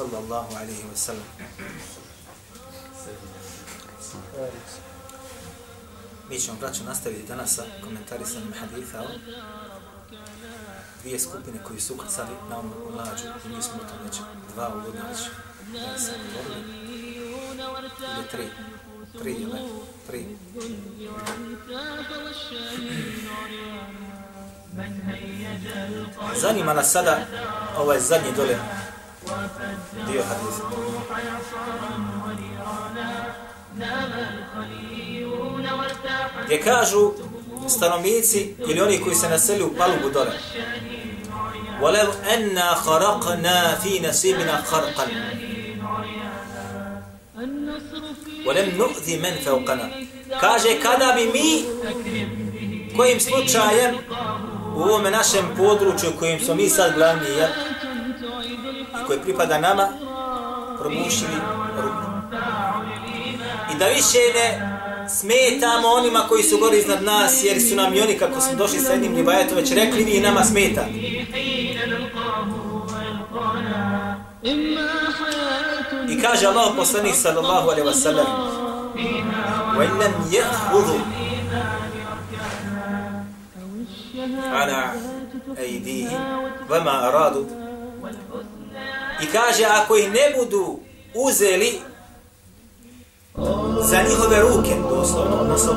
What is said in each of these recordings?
sallallahu alaihi wa sallam. Mi ćemo, braćo, nastaviti danas sa komentarisanim haditha o dvije skupine koji su ukacali na ovom lađu i mi smo u tom već dva uvodnaća. Ja sam govorio. Ili tri. Tri, ili? Tri. Zanima nas sada ovaj zadnji dole dio hadisa. Gdje kažu stanovnici ili oni koji se naseli u palubu dole. وَلَوْ أَنَّا خَرَقْنَا فِي نَسِيبِنَا خَرْقًا وَلَمْ نُؤْذِ مَنْ فَوْقَنَا Kaže, kada bi mi kojim slučajem u ovome našem području kojim smo mi sad glavni ja, i koji pripada nama probušili ruku. I da više ne smetamo onima koji su gori iznad nas, jer su nam i oni kako smo došli sa jednim ribajetom već rekli, vi nama smeta. I kaže Allah poslanih sallallahu alaihi wa sallam وَإِنْ لَمْ يَأْخُذُوا على أيديهم وما أرادوا I kaže, ako ih ne budu uzeli za njihove ruke, doslovno, odnosno,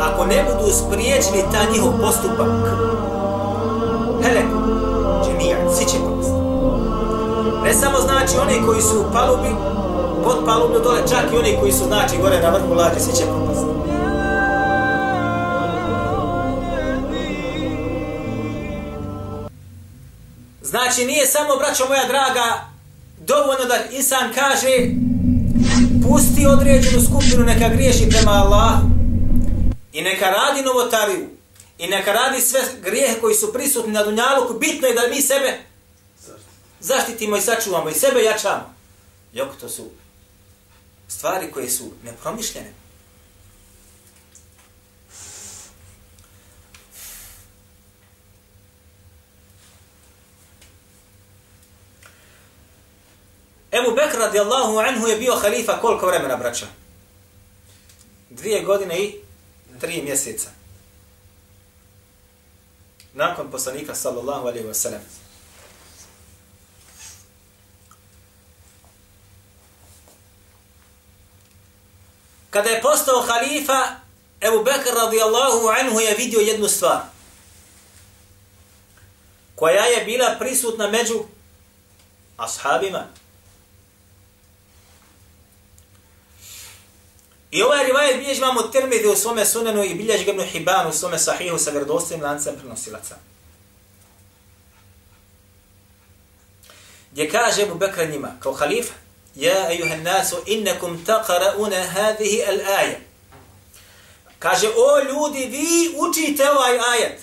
ako ne budu spriječili ta njihov postupak, hele, džemija, svi će pasti. Ne samo znači oni koji su u palubi, pod palubno dole, čak i oni koji su znači gore na vrhu lađe, svi će pasti. Znači nije samo, braćo moja draga, dovoljno da insan kaže pusti određenu skupinu, neka griješi prema Allahu i neka radi novotariju i neka radi sve grijehe koji su prisutni na dunjaluku, bitno je da mi sebe zaštitimo i sačuvamo i sebe jačamo. Jok, to su stvari koje su nepromišljene. Ebu Bekr radijallahu anhu je bio halifa koliko vremena, braća? Dvije godine i tri mjeseca. Nakon poslanika sallallahu alaihi wa sallam. Kada je postao halifa, Ebu Bekr radijallahu anhu je vidio jednu stvar koja je bila prisutna među ashabima, I ovaj rivajet bilježi imamo termidi u svome sunenu i bilježi ga ibn Hibban u svome sahihu sa vjerodostojim lancem prenosilaca. Gdje kaže Ebu Bekra njima, kao halifa, Ja, ejuhan nasu, innekum taqarauna hadihi al-aja. Kaže, o ljudi, vi učite ovaj ajet.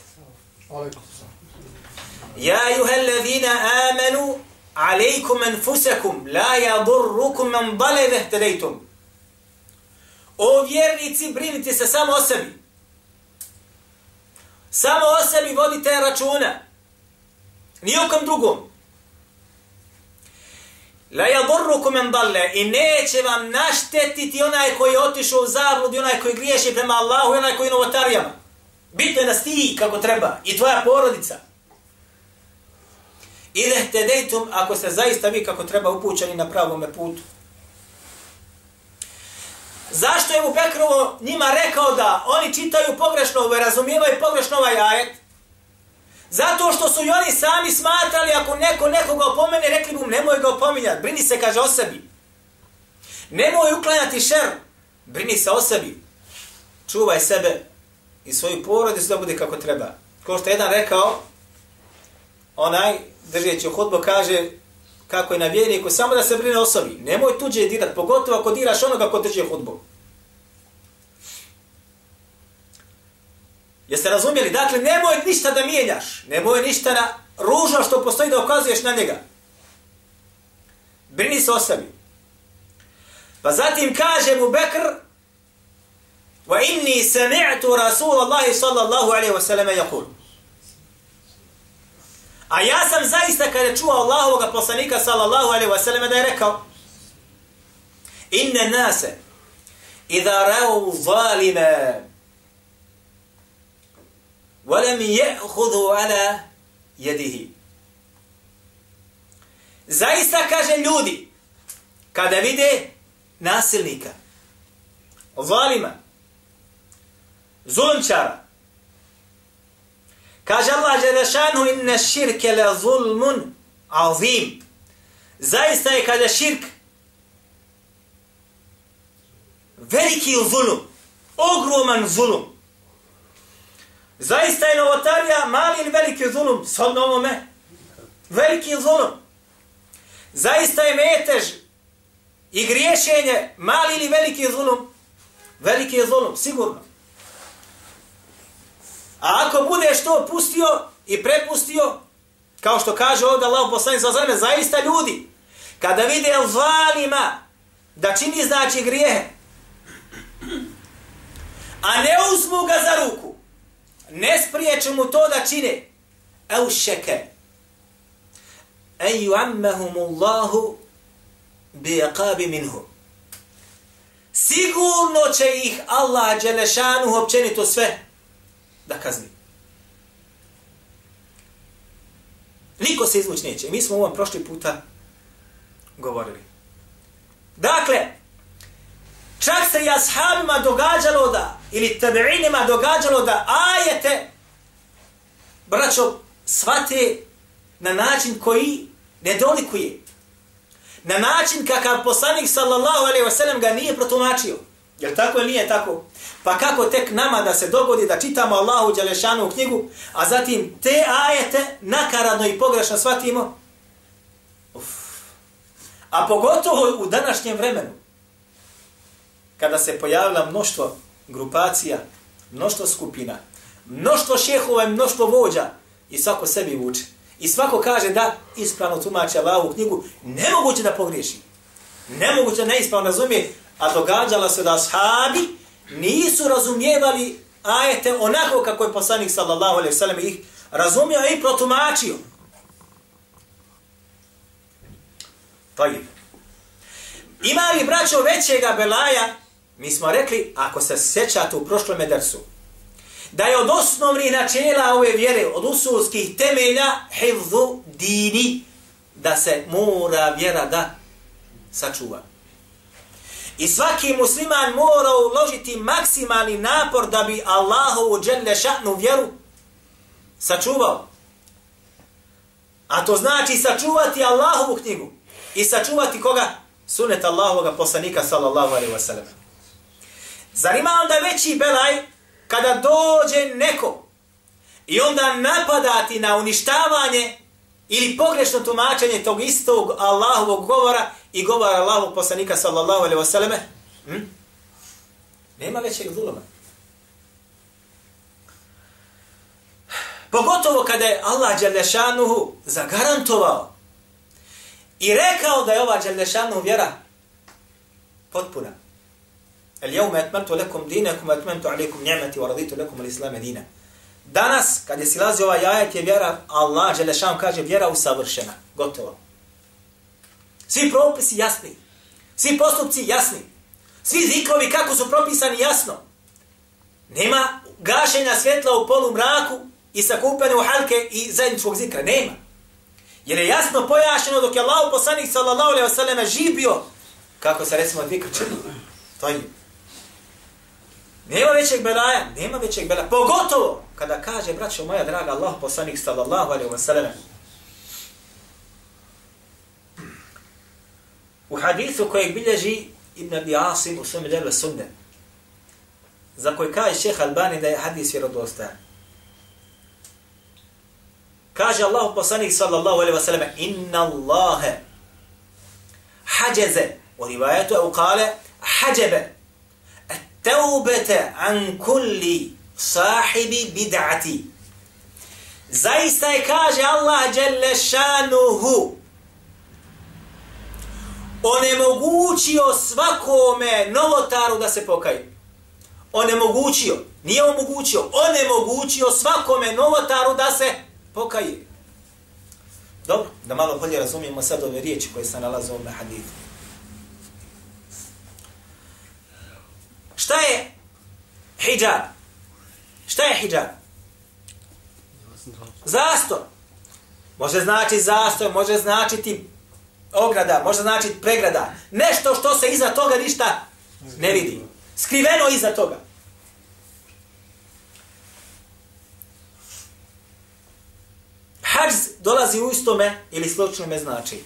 Ja, ejuhan ladhina amanu, alejkum anfusakum, la yadurrukum man dale vehtedejtum. O vjernici, brinite se samo o sebi. Samo o sebi vodite računa. Nijekom drugom. La yadurrukum man dalle i neće vam naštetiti onaj koji je otišao u zablud i onaj koji griješi prema Allahu i onaj koji je novotarijama. Bitno je da ti kako treba i tvoja porodica. Ile te dejtum ako ste zaista vi kako treba upućeni na pravom putu. Zašto je mu Bekrovo njima rekao da oni čitaju pogrešno ovaj, razumijevaju pogrešno ovaj ajet? Zato što su i oni sami smatrali ako neko nekoga opomene, rekli mu nemoj ga opominjati, brini se, kaže o sebi. Nemoj uklanjati šer, brini se o sebi. Čuvaj sebe i svoju porodicu da bude kako treba. Kao što jedan rekao, onaj, držeći u hodbu, kaže, kako je na vjerniku, samo da se brine o sobi. Nemoj tuđe dirat, pogotovo ako diraš onoga ko drži hudbu. Jeste razumjeli? Dakle, nemoj ništa da mijenjaš. Nemoj ništa na ružno što postoji da ukazuješ na njega. Brini se o sebi. Pa zatim kaže mu Bekr, wa inni sami'tu Rasulallahi sallallahu alaihi wa sallam yaqul. A ja sam zaista kada čuo Allahovog poslanika sallallahu alaihi wa sallam da je rekao Inne nase idha rao zalime ولم يأخذوا على يده Zaista kaže ljudi kada vide nasilnika zalima zulumčara kaže Allah Đelešanu inna širke la zulmun azim zaista je kada širk veliki zulum ogroman zulum Zaista je novotarija mali ili veliki zulum? Sodno ovome. Veliki zulum. Zaista je metež i griješenje mali ili veliki zulum? Veliki je zulum, sigurno. A ako budeš to pustio i prepustio, kao što kaže ovdje Allah poslanik za zreme, zaista ljudi, kada vide zvalima da čini znači grijehe, a ne uzmu ga za ruku, ne spriječu mu to da čine. Evo šeke. En yuammahum Allahu bi aqabi minhu. Sigurno će ih Allah Đelešanu općenito sve da kazni. Niko se izvući neće. Mi smo ovom prošli puta govorili. Dakle, Čak se i ashabima događalo da, ili tabi'inima događalo da ajete, braćo, svate na način koji ne dolikuje. Na način kakav poslanik sallallahu alaihi wasallam ga nije protumačio. Jer tako ili nije tako? Pa kako tek nama da se dogodi da čitamo Allahu Đelešanu u knjigu, a zatim te ajete nakaradno i pogrešno shvatimo? Uf. A pogotovo u današnjem vremenu kada se pojavila mnoštvo grupacija, mnoštvo skupina, mnoštvo šehova i mnoštvo vođa i svako sebi vuče. I svako kaže da ispravno tumače Allahovu knjigu, nemoguće da pogriješi. Nemoguće da neispravno razumije, a događala se da ashabi nisu razumijevali ajete onako kako je poslanik sallallahu alaihi sallam ih razumio i protumačio. Tajib. Ima li braćo većega belaja Mi smo rekli, ako se sjećate u prošlom edersu, da je od osnovnih načela ove vjere, od usulskih temelja, hivzu dini, da se mora vjera da sačuva. I svaki musliman mora uložiti maksimalni napor da bi Allahovu dželle šatnu vjeru sačuvao. A to znači sačuvati Allahovu knjigu. I sačuvati koga? Sunet Allahovog poslanika sallallahu alaihi wa sallam. Zar ima onda veći belaj kada dođe neko i onda napadati na uništavanje ili pogrešno tumačenje tog istog Allahovog govora i govara Allahog poslanika sallallahu alaihi wasallame, hm? nema većeg zuluma. Pogotovo kada je Allah Đalešanuhu zagarantovao i rekao da je ova Đalešanuhu vjera potpuna. El jevme etmentu lekum dine, kum etmentu alikum njemeti, varaditu lekum al islame dine. Danas, kad je silazio ovaj ajet, je vjera, Allah Đalešanuhu kaže, vjera usavršena, gotovo. Svi propisi jasni. Svi postupci jasni. Svi zikrovi kako su propisani jasno. Nema gašenja svjetla u polu mraku i sakupene u halke i zajedničkog zikra. Nema. Jer je jasno pojašeno dok je Allah poslanik sallallahu alaihi wasallam živio kako se recimo zikr čini. To je Nema većeg belaja, nema većeg belaja. Pogotovo kada kaže, braćo moja draga, Allah poslanik sallallahu alaihi wasallam U hadithu kojeg bilježi Ibn Abi Asim u svome delu sunne, za koji kaže šeha Albani da je hadis vjerodostajan. Kaže Allahu poslanik sallallahu alaihi wa sallam, inna Allahe hađeze, u rivajetu je ukale, hađebe, teubete an kulli sahibi bid'ati. Zaista je kaže Allah jelle šanuhu onemogućio svakome novotaru da se pokaje. Onemogućio, nije omogućio, onemogućio svakome novotaru da se pokaje. Dobro, da malo bolje razumijemo sad ove riječi koje se nalaze u ovom hadithu. Šta je hijab? Šta je hijab? Zastor. Može znači zastor, može značiti ograda, može značiti pregrada. Nešto što se iza toga ništa ne vidi. Skriveno iza toga. Hajz dolazi u istome ili slučnome znači.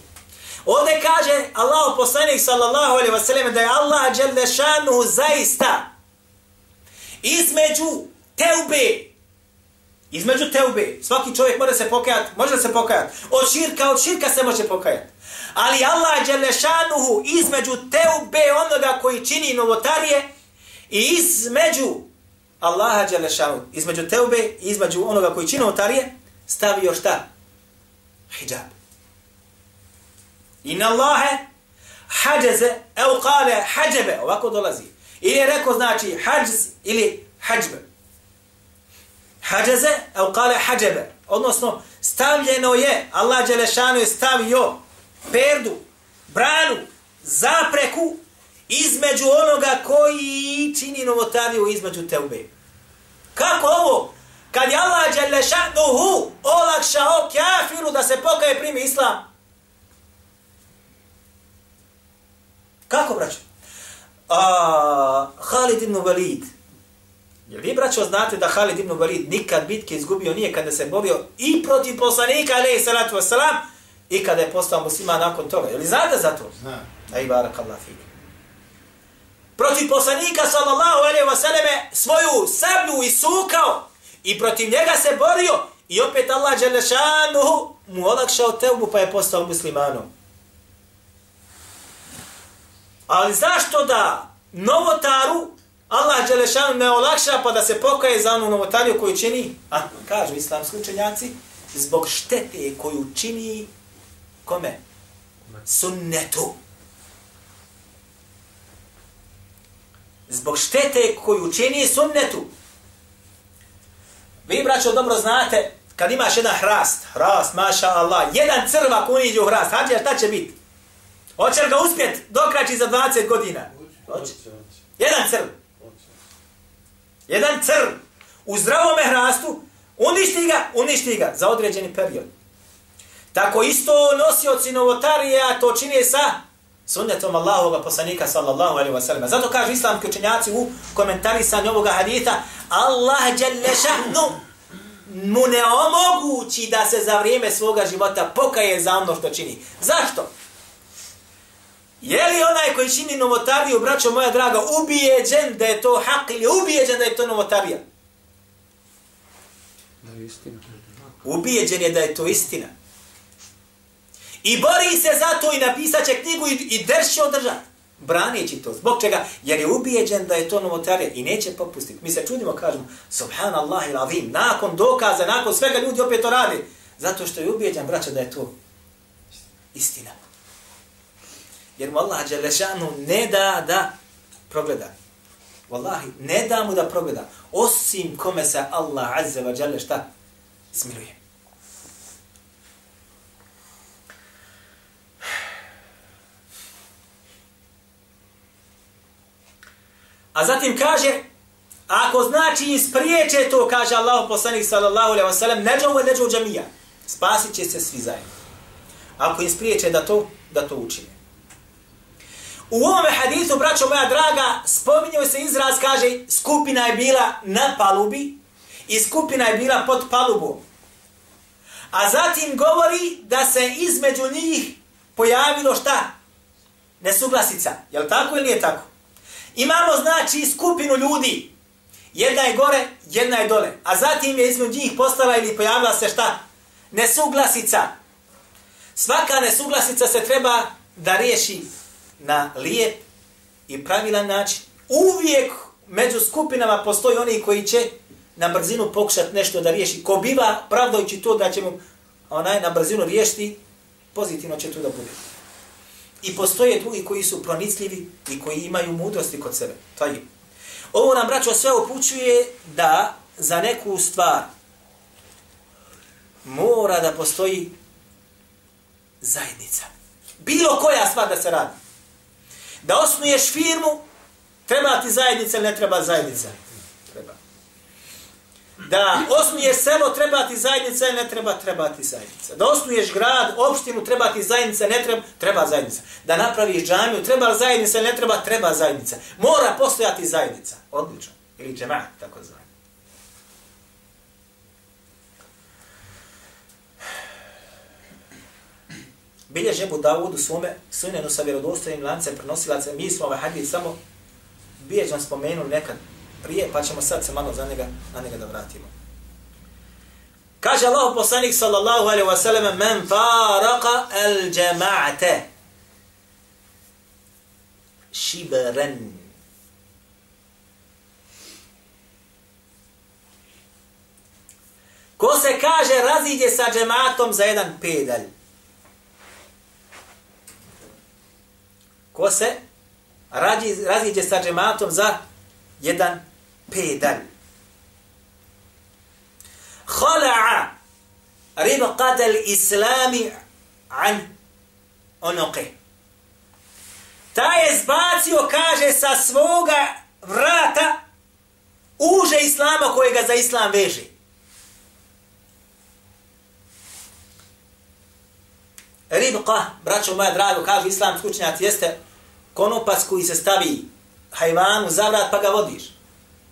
Ovdje kaže Allah poslanik sallallahu alaihi wasallam da je Allah dželle šanu zaista između teube između teube svaki čovjek može se pokajati može se pokajati od širka od širka se može pokajati ali Allah Đelešanuhu između teube onoga koji čini novotarije i između Allaha Đelešanuhu, između teube i između onoga koji čini novotarije stavio šta hijab Inna Allahe hađeze, evo kale hađebe, ovako dolazi. Ili je rekao znači hađz ili hađbe. Hađeze, evo kale hađebe. Odnosno, stavljeno je, Allah Đelešanu je stavio perdu, branu, zapreku između onoga koji čini novotariju između teube. Kako ovo? Kad je Allah Đelešanuhu olakšao kjafiru da se pokaje primi islam, Kako, braćo? A, Halid ibn Walid. Jel vi, braćo, znate da Halid ibn Walid nikad bitke izgubio nije kada se borio i protiv poslanika, alaih salatu wasalam, i kada je postao muslima nakon toga. Jel znate za to? Zna. Aj, barak Allah fik. Protiv poslanika, sallallahu alaihi wasallam, svoju sablju isukao i protiv njega se borio i opet Allah, Đelešanuhu, mu olakšao teubu pa je postao muslimanom. Ali zašto da novotaru Allah Đelešanu ne olakša pa da se pokaje za onu novotariju koju čini? A, kažu islamski učenjaci, zbog štete koju čini kome? Sunnetu. Zbog štete koju čini sunnetu. Vi, braćo, dobro znate, kad imaš jedan hrast, hrast, maša Allah, jedan crvak uniđe u hrast, hađe, šta će biti? Hoće li ga uspjet dokraći za 20 godina? Hoće. Jedan crv. Jedan crv. U zdravom hrastu uništi ga, uništi ga za određeni period. Tako isto nosioci novotarija to čine sa sunnetom Allahovog poslanika sallallahu alaihi wa sallam. Zato kažu islamski učenjaci u komentarisanju ovoga hadita Allah jalla šahnu mu ne omogući da se za vrijeme svoga života pokaje za ono što čini. Zašto? Je li onaj koji čini novotariju, braćo moja draga, ubijeđen da je to hak ili ubijeđen da je to novotarija? Da je istina. Ubijeđen je da je to istina. I bori se za to i napisat će knjigu i, i drži održati. Braneći to. Zbog čega? Jer je ubijeđen da je to novotarija i neće popustiti. Mi se čudimo, kažemo, subhanallah il avim, nakon dokaza, nakon svega ljudi opet to radi. Zato što je ubijeđen, braćo, da je to istina jer mu Allah Đelešanu ne da da progleda. Wallahi, ne da mu da progleda. Osim kome se Allah Azza wa Đale šta smiluje. A zatim kaže, ako znači ispriječe to, kaže Allah poslanik sallallahu alaihi wa sallam, neđu u neđu džamija, spasit će se svi zajedno. Ako ispriječe da to, da to učine. U ovom hadithu, braćo moja draga, spominjao se izraz, kaže, skupina je bila na palubi i skupina je bila pod palubom. A zatim govori da se između njih pojavilo šta? Nesuglasica. Je li tako ili nije tako? Imamo znači skupinu ljudi. Jedna je gore, jedna je dole. A zatim je između njih postala ili pojavila se šta? Nesuglasica. Svaka nesuglasica se treba da riješi na lijep i pravilan način. Uvijek među skupinama postoji oni koji će na brzinu pokušati nešto da riješi. Ko biva pravdajući to da će mu onaj na brzinu riješiti, pozitivno će to da bude. I postoje drugi koji su pronicljivi i koji imaju mudrosti kod sebe. To je. Ovo nam, braćo, sve upućuje da za neku stvar mora da postoji zajednica. Bilo koja stvar da se radi. Da osnuješ firmu, treba ti zajednica ili ne treba zajednica? Da osnuješ selo, treba ti zajednica ne treba? Treba ti zajednica. Da osnuješ grad, opštinu, treba ti zajednica, ne treba? Treba zajednica. Da napraviš džamiju, treba zajednica ne treba? Treba zajednica. Mora postojati zajednica. Odlično. Ili džemat, tako zove. bilježe Ebu Dawud u svome sunenu sa vjerodostojnim lancem prenosilaca, mi smo ovaj hadis samo bijeđan spomenuli nekad prije, pa ćemo sad se malo za njega, na njega da vratimo. Kaže Allah poslanik sallallahu alaihi wa sallam, men faraka al jama'ate šibren. Ko se kaže raziđe sa džematom za jedan pedalj. ko se raziđe sa džematom za jedan pedal. Khala'a ribqat al-islami an onoke. Ta je zbacio, kaže, sa svoga vrata uže islama koje ga za islam veže. Ribqa, braćo moja drago, kažu islam skučnjac, jeste konopac koji se stavi hajvanu za vrat pa ga vodiš.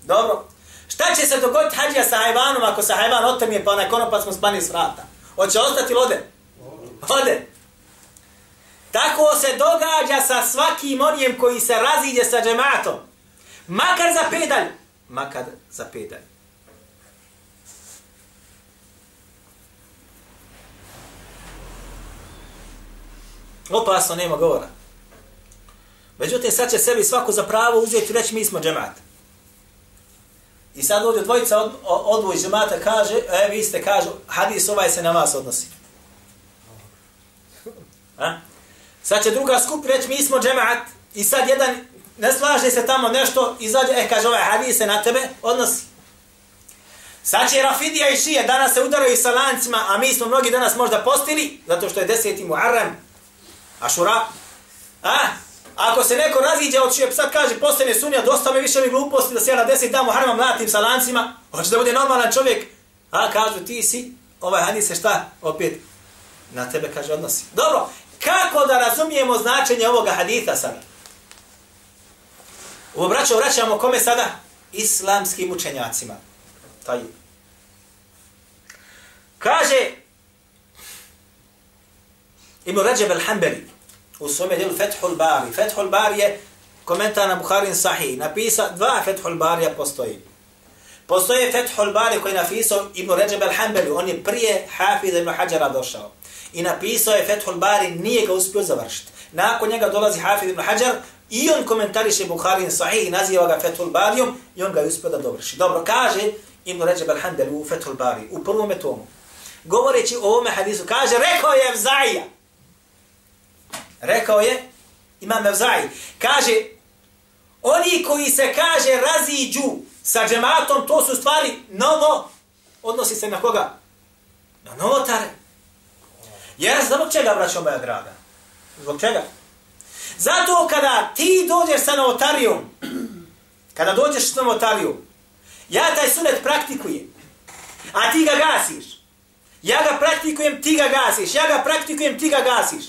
Dobro. Šta će se dogoditi hađija sa hajvanom ako se hajvan otrmije pa onaj konopac mu spani s vrata? Hoće ostati ili ode? Ode. Tako se događa sa svakim onijem koji se raziđe sa džematom. Makar za pedalj. Makar za pedalj. Opasno, nema govora. Međutim, sad će sebi svako za pravo uzeti i reći mi smo džemat. I sad ovdje dvojica od, odvoj džemata kaže, e, vi ste kažu, hadis ovaj se na vas odnosi. A? Sad će druga skup reći, mi smo džemat. I sad jedan ne slaže se tamo nešto, izađe, e, kaže, ovaj hadis se na tebe odnosi. Sad će Rafidija i Šije, danas se udaraju sa lancima, a mi smo mnogi danas možda postili, zato što je deseti Muharrem, Ašura. A? Ako se neko raziđe od čije psa kaže, postane sunja, dosta me više mi gluposti da se ja na deset damo harma mlatim sa lancima, hoće da bude normalan čovjek. A kažu, ti si, ovaj hadis se šta? Opet, na tebe kaže odnosi. Dobro, kako da razumijemo značenje ovoga haditha sada? U obraću vraćamo kome sada? Islamskim učenjacima. Taj. Kaže, Ibn Rajab al-Hanbali, u svome djelu Fethul Bari. Fethul Bari je komentar na Bukharin Sahih. Napisa, dva Fethul Barija postoji. Postoje Fethul Bari koji je napisao Ibn Rajab al-Hanbali. On je prije Hafiz ibn Hađara došao. I napisao je Fethul Bari, nije ga uspio završiti. Nakon njega dolazi Hafiz ibn Hajar i on komentariše Bukharin Sahih i naziva ga Fethul Barijom i on ga je uspio da dovrši. Dobro, kaže Ibn Rajab al-Hanbali u Fethul Bari, u prvom tomu. Govoreći o ovome hadisu, kaže, rekao je Evzaija, Rekao je Imam Mevzai. Kaže, oni koji se kaže raziđu sa džematom, to su stvari novo, odnosi se na koga? Na novotare. Jer zbog čega, braćo moja draga? Zbog čega? Zato kada ti dođeš sa novotarijom, kada dođeš sa novotarijom, ja taj sunet praktikujem, a ti ga gasiš. Ja ga praktikujem, ti ga gasiš. Ja ga praktikujem, ti ga gasiš.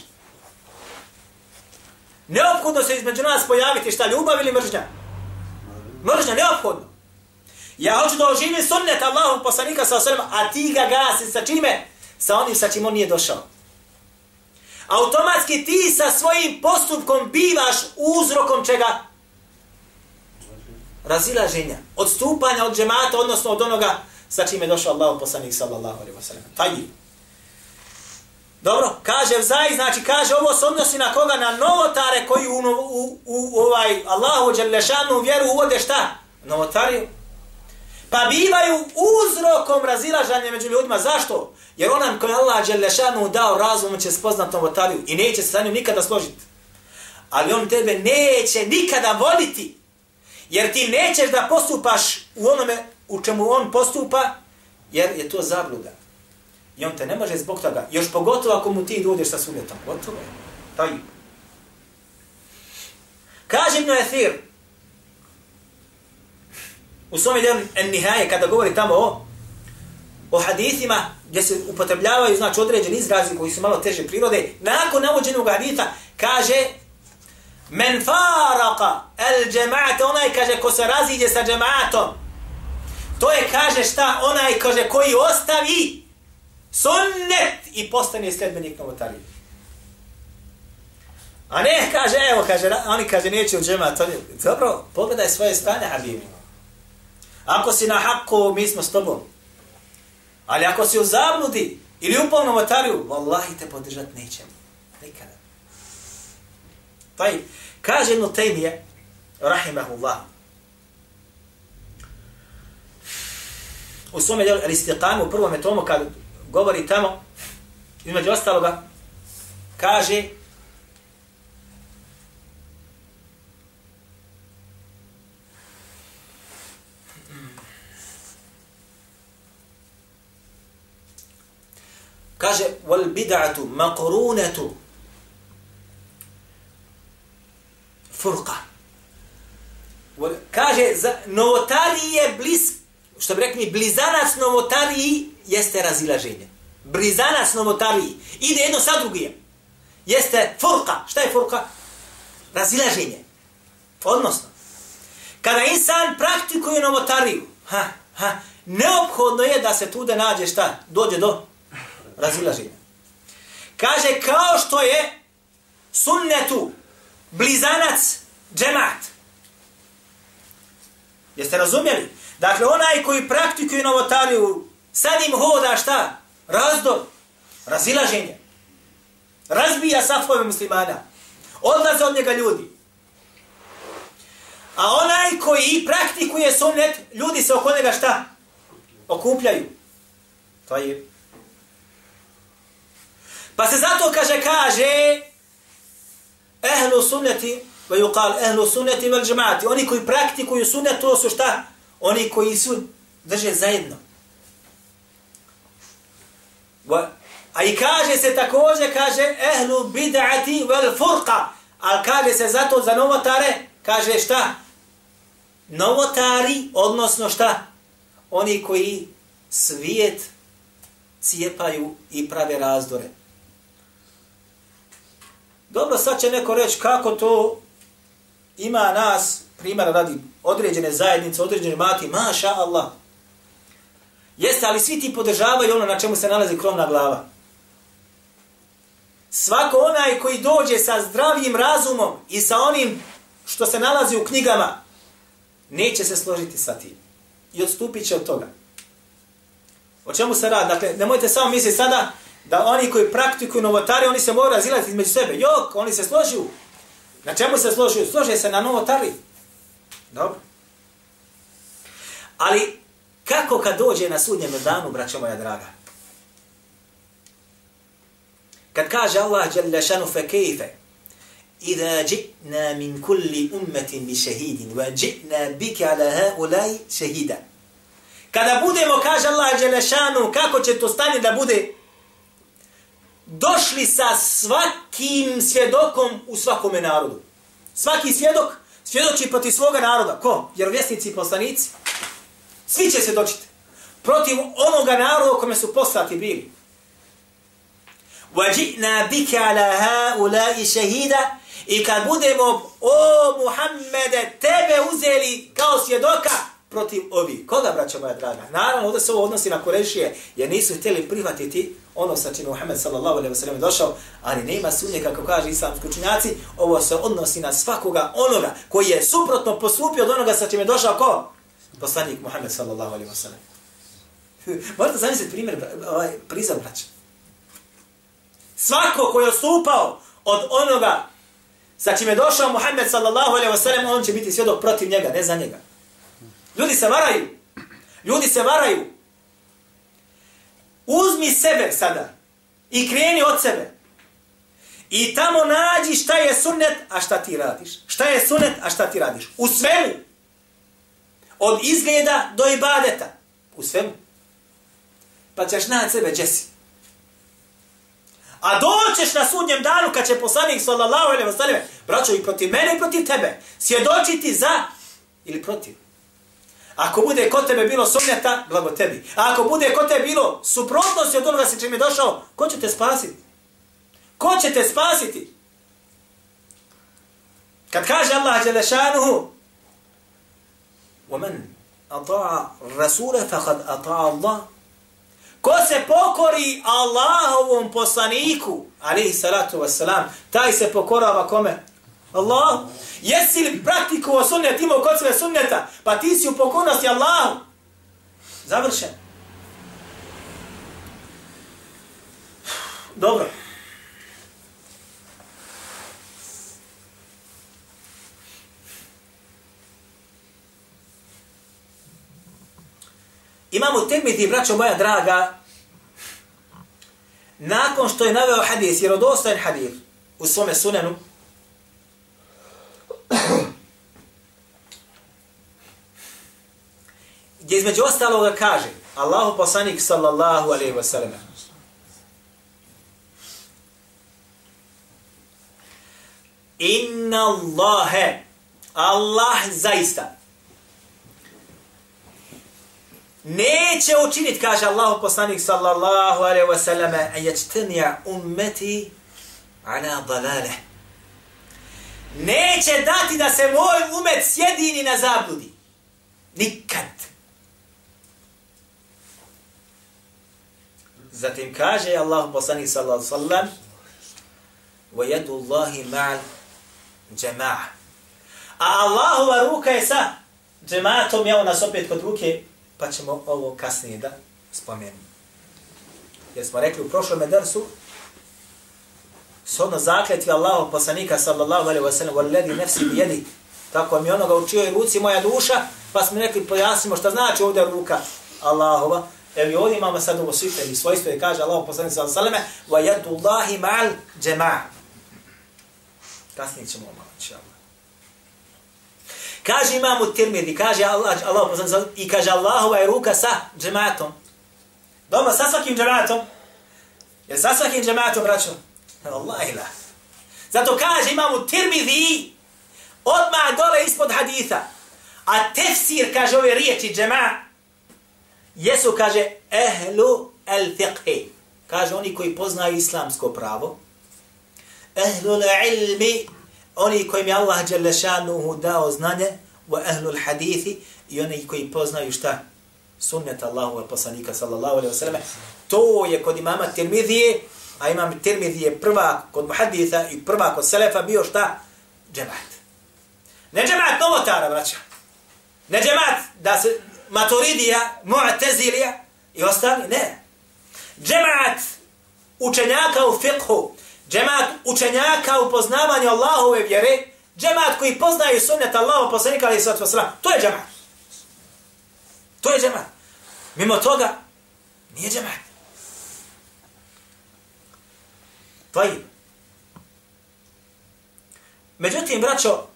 Neophodno se između nas pojaviti šta ljubav ili mržnja? Mržnja, neophodno. Ja hoću da oživim sunnet Allahu poslanika sa osrema, a ti ga gasi sa čime? Sa onim sa čim on nije došao. Automatski ti sa svojim postupkom bivaš uzrokom čega? Razilaženja. Odstupanja od džemata, odnosno od onoga sa čime je došao Allahu poslanik sallallahu alaihi wa sallam. Tajib. Dobro, kaže vzaj, znači kaže ovo se odnosi na koga? Na novotare koji u, u, u ovaj Allahu Đelešanu vjeru uvode šta? Novotariju. Pa bivaju uzrokom razilažanja među ljudima. Zašto? Jer onam koji Allah Đelešanu dao razum će spoznat novotariju i neće se sa njim nikada složiti. Ali on tebe neće nikada voliti. Jer ti nećeš da postupaš u onome u čemu on postupa, jer je to zabluda. I on te ne može zbog toga, još pogotovo ako mu ti dođeš sa sunnetom. Gotovo je. Taj. Kaže Ibn Athir, u svom delu Nihaje, kada govori tamo o, o hadithima, gdje se upotrebljavaju, znači, određeni izrazi koji su malo teže prirode, nakon navođenog haditha, kaže, men faraka el džema'ate, onaj, kaže, ko se raziđe sa džema'atom, to je, kaže, šta, onaj, kaže, koji ostavi sunnet i postane sledbenik novotarije. A ne, kaže, evo, kaže, oni kaže, neće u džemat, oni, dobro, pogledaj svoje strane, Habibi. Ako si na haku, mi smo s tobom. Ali ako si u zabludi ili u polnom otariju, vallahi te podržat nećemo. Nikada. Taj, kaže jedno tejmije, rahimahullah, u svome djelu Aristiqanu, u prvom tomu, kad govori tamo, između ostaloga, kaže, Kaže, wal bid'atu maqrunatu furqa. Kaže, za, novotari je bliz, što bi rekli, blizanac novotariji jeste razilaženje. Blizanac novotariji. Ide jedno sa drugije. Jeste furka. Šta je furka? Razilaženje. Odnosno, kada insan praktikuje novotariju, ha, ha, neophodno je da se tu da nađe šta? Dođe do razilaženja. Kaže, kao što je sunnetu blizanac džemat. Jeste razumjeli? Dakle, onaj koji praktikuje novotariju, sad im hoda šta? Razdor, razilaženje. Razbija safove muslimana. Odlaze od njega ljudi. A onaj koji praktikuje sunnet, ljudi se oko njega šta? Okupljaju. To je Pa se zato kaže, kaže, ehlu sunneti, va kal, ehlu sunneti vel džemati, oni koji praktikuju sunnet, to su šta? Oni koji su drže zajedno. A i kaže se također, kaže, ehlu bid'ati vel furqa, ali kaže se zato za novotare, kaže šta? Novotari, odnosno šta? Oni koji svijet cijepaju i prave razdore. Dobro, sad će neko reći kako to ima nas, primjera radi određene zajednice, određene mati, maša Allah. Jeste, ali svi ti podržavaju ono na čemu se nalazi krovna glava. Svako onaj koji dođe sa zdravim razumom i sa onim što se nalazi u knjigama, neće se složiti sa tim. I odstupit će od toga. O čemu se radi? Dakle, nemojte samo misliti sada, da oni koji praktikuju novotari, oni se moraju razilaziti između sebe. Jok, oni se složuju. Na čemu se složuju? Slože se na novotari. Dobro. Ali, kako kad dođe na sudnjem danu, braćo moja draga? Kad kaže Allah, jalla šanu fe kejfe, Iza ji'na min kulli ummetin bi shahidin wa ji'na bika ala ha shahida. Kada budemo, kaže Allah, jalla šanu, kako će to stanje da bude došli sa svakim svjedokom u svakome narodu. Svaki svjedok svjedoči protiv svoga naroda. Ko? Vjerovjesnici i poslanici. Svi će se dočiti. Protiv onoga naroda kome su poslati bili. وَجِئْنَا بِكَ عَلَى هَا أُولَاءِ شَهِيدًا I kad budemo, o Muhammede, tebe uzeli kao svjedoka, protiv ovi. Koga, braćo moja draga? Naravno, ovdje se ovo odnosi na Kurešije, jer nisu htjeli prihvatiti ono sa čime Muhammed sallallahu alaihi ve sellem došao, ali nema sumnje, kako kaže islamski učinjaci, ovo se odnosi na svakoga onoga koji je suprotno postupio od onoga sa čime je došao ko? Poslanik Muhammed sallallahu alaihi ve sellem. Možete zamisliti primjer, ovaj, prizor braća. Svako koji je ostupao od onoga sa čime je došao Muhammed sallallahu alaihi ve sellem, on će biti svjedok protiv njega, ne za njega. Ljudi se varaju. Ljudi se varaju. Uzmi sebe sada i kreni od sebe. I tamo nađi šta je sunnet, a šta ti radiš. Šta je sunnet, a šta ti radiš. U svemu. Od izgleda do ibadeta. U svemu. Pa ćeš naći sebe, džesi. A doćeš na sudnjem danu kad će poslanik sallallahu alejhi ve sellem, braćo i protiv mene i protiv tebe, svjedočiti za ili protiv. Ako bude kod tebe bilo sumnjata, blago tebi. A ako bude kod tebe bilo suprotnosti od onoga se čim je došao, ko će te spasiti? Ko će te spasiti? Kad kaže Allah Đelešanuhu, وَمَنْ أَطَاعَ رَسُولَ فَقَدْ أَطَاعَ اللَّهِ Ko se pokori Allahovom poslaniku, alihi salatu wassalam, taj se pokorava kome? Allah. Jesi li praktikovao sunnet, imao kod sebe sunneta, pa ti si u pokornosti Allahu. Završen. Dobro. Imamo Tirmidhi, braćo moja draga, nakon što je naveo hadis, jer odostajen hadis u svome sunenu, gdje između ostaloga kaže Allahu poslanik sallallahu alaihi wa sallam Inna Allahe Allah zaista neće učiniti, kaže Allahu poslanik sallallahu alaihi wa sallam, a ječtenija ummeti ala dalale. Neće dati da se moj umet sjedini na zabludi. Nikad. Zatim kaže Allahu poslanik sallallahu sallam, وَيَدُ اللَّهِ مَعَ الْجَمَعَ. A Allahova ruka je sa džematom, ja nas opet kod ruke pa ćemo ovo kasnije da spomenemo. Jer smo rekli u prošlom dersu, shodno zakletvi Allahu poslanika sallallahu alaihi wa sallam, walladhi نَفْسِ bi tako mi onoga učio i ruci moja duša, pa smo rekli, pojasnimo šta znači ovdje ruka Allahova. Evo ovdje imamo sad ovo svite i svojstvo i kaže Allah poslanika sallallahu sallam, wa yadu Allahi ma'al džema'a. Kasnije ćemo ovo, inša Kaže imamo Tirmidhi, kaže Allah, Allah i kaže Allahova je ruka sa džematom. Doma sa svakim džematom. Jer sa svakim džematom, braćo? Allah ila. Zato kaže imamo Tirmidhi, odmah dole ispod haditha. A tefsir, kaže ove riječi džema, jesu, kaže, ehlu el fiqhi. Kaže oni koji poznaju islamsko pravo. Ehlu ilmi, oni kojim je Allah Đelešanuhu dao znanje, wa ahlul hadithi, i oni koji poznaju šta? Sunnet Allahu poslanika sallallahu alaihi wa sallam. To je kod imama Tirmidhije, a imam Tirmidhije prva kod muhaditha i prva kod selefa bio šta? Džemat. Ne džemat novotara, braća. Ne džemat da se maturidija, mu'tezilija i ostali, ne. Džemaat učenjaka u fiqhu, džemaat učenjaka u poznavanju Allahove vjere, džemaat koji poznaju sunnet Allahov poslanika ali sallatu wasalam, to je džemaat. To je džemaat. Mimo toga, nije džemaat. Tvojim. Međutim, braćo,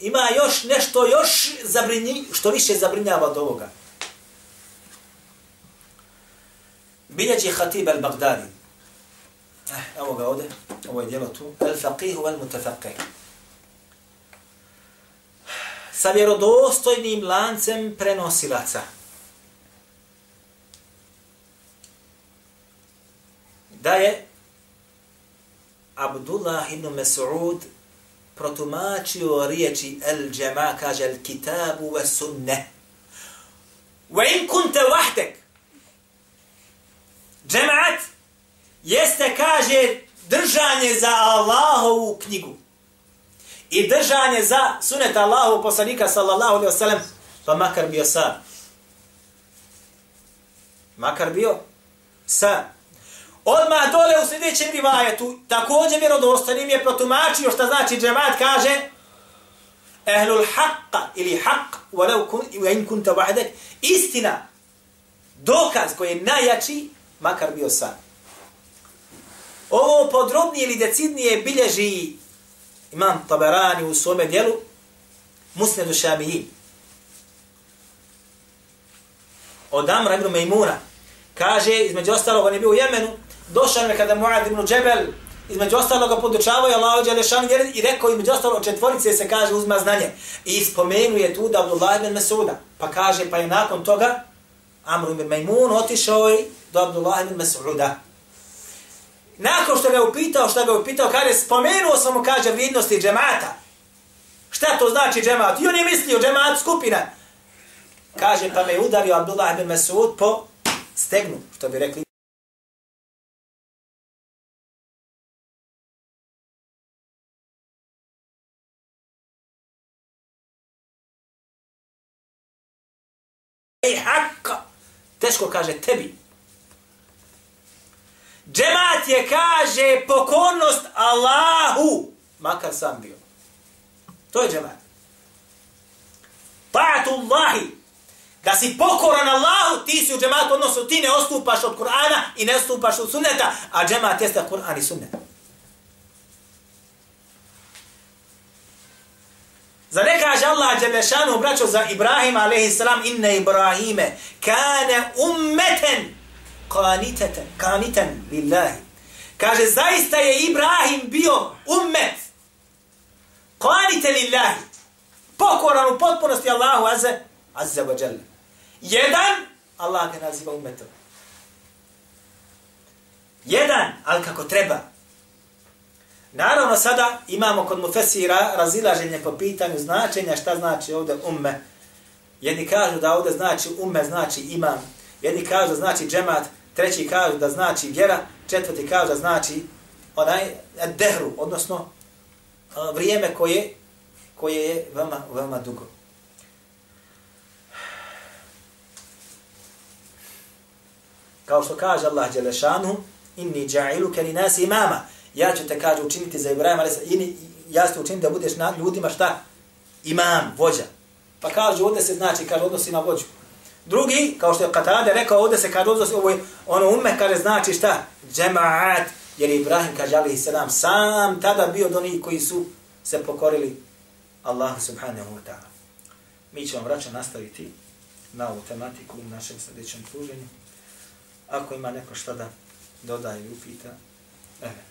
ima još nešto još zabrinji, što više zabrinjava od ovoga. Biljeđi Hatib al-Baghdadi, Eh, evo ga ovdje, ovo je djelo tu. Al-Faqihu al-Mutafaqih. Sa vjerodostojnim lancem prenosilaca. Da je Abdullah ibn Mas'ud protumačio riječi el džema, kaže el kitabu ve sunne. Wa in kunte wahdek. Džemaat jeste, kaže, držanje za Allahovu knjigu. I držanje za sunet Allahu poslanika sallallahu alaihi wasallam, pa makar bio sa. Makar bio sa. Odmah dole u sljedećem rivajetu, također vjerodostanim je protumačio šta znači džemat, kaže ehlul haqqa ili haqq, walau kun, in kunta wahdak, istina, dokaz koji je najjači, makar bio sam. Ovo podrobnije ili decidnije bilježi imam Taberani u svome dijelu Musnedu Šamiji. Od Amra ibn Mejmuna kaže, između ostalog, on je bio u Jemenu, došao je kada Muad ibn Džebel, između ostaloga podučavaju Allah Đelešanu i rekao između ostalo četvorice se kaže uzma znanje. I spomenuje tu da Abdullah ibn Masuda. Pa kaže, pa je nakon toga Amr ibn Majmun otišao je do Abdullah ibn Masuda. Nakon što ga je upitao, što ga je upitao, kaže, spomenuo sam mu, kaže, vrijednosti džemata. Šta to znači džemat? I on je mislio, džemat skupina. Kaže, pa me udario Abdullah ibn Masud po stegnu, što bi rekli. Haqqa. Teško kaže tebi. Džemat je, kaže, pokornost Allahu, makar sam bio. To je džemat. Ta'atullahi, da si pokoran Allahu, ti si u džematu, odnosno ti ne ostupaš od Kur'ana i ne ostupaš od sunneta, a džemat jeste Kur'an i sunnet. Za ne kaže Allah Đelešanu, braćo, za Ibrahim a.s. inne Ibrahime, kane ummeten, kaniteten, kaniten lillahi. Kaže, zaista je Ibrahim bio ummet, kanite lillahi, pokoran u potpunosti Allahu azze, azze wa jalla. Jedan, Allah ga naziva ummetom. Jedan, ali kako treba. Naravno, sada imamo kod Mufesira razilaženje po pitanju značenja šta znači ovdje umme. Jedni kažu da ovdje znači umme, znači imam. Jedni kažu da znači džemat, treći kažu da znači vjera, četvrti kažu da znači onaj e, dehru, odnosno e, vrijeme koje, koje je veoma, veoma dugo. Kao što kaže Allah Đelešanu, inni dža'ilu ke li nasi imama ja ću te, kaže, učiniti za Ibrahima, ali ja ću te učiniti da budeš na ljudima šta? Imam, vođa. Pa kaže, ovdje se znači, kaže, odnosi na vođu. Drugi, kao što je Katade rekao, ovdje se kaže, odnosi, ovo je, ono ume, kaže, znači šta? Džemaat, jer Ibrahim, kaže, ali sedam, sam tada bio do njih koji su se pokorili Allahu subhanahu wa ta'ala. Mi ćemo vraća nastaviti na ovu tematiku u našem sljedećem služenju. Ako ima neko šta da dodaje i upita, evo.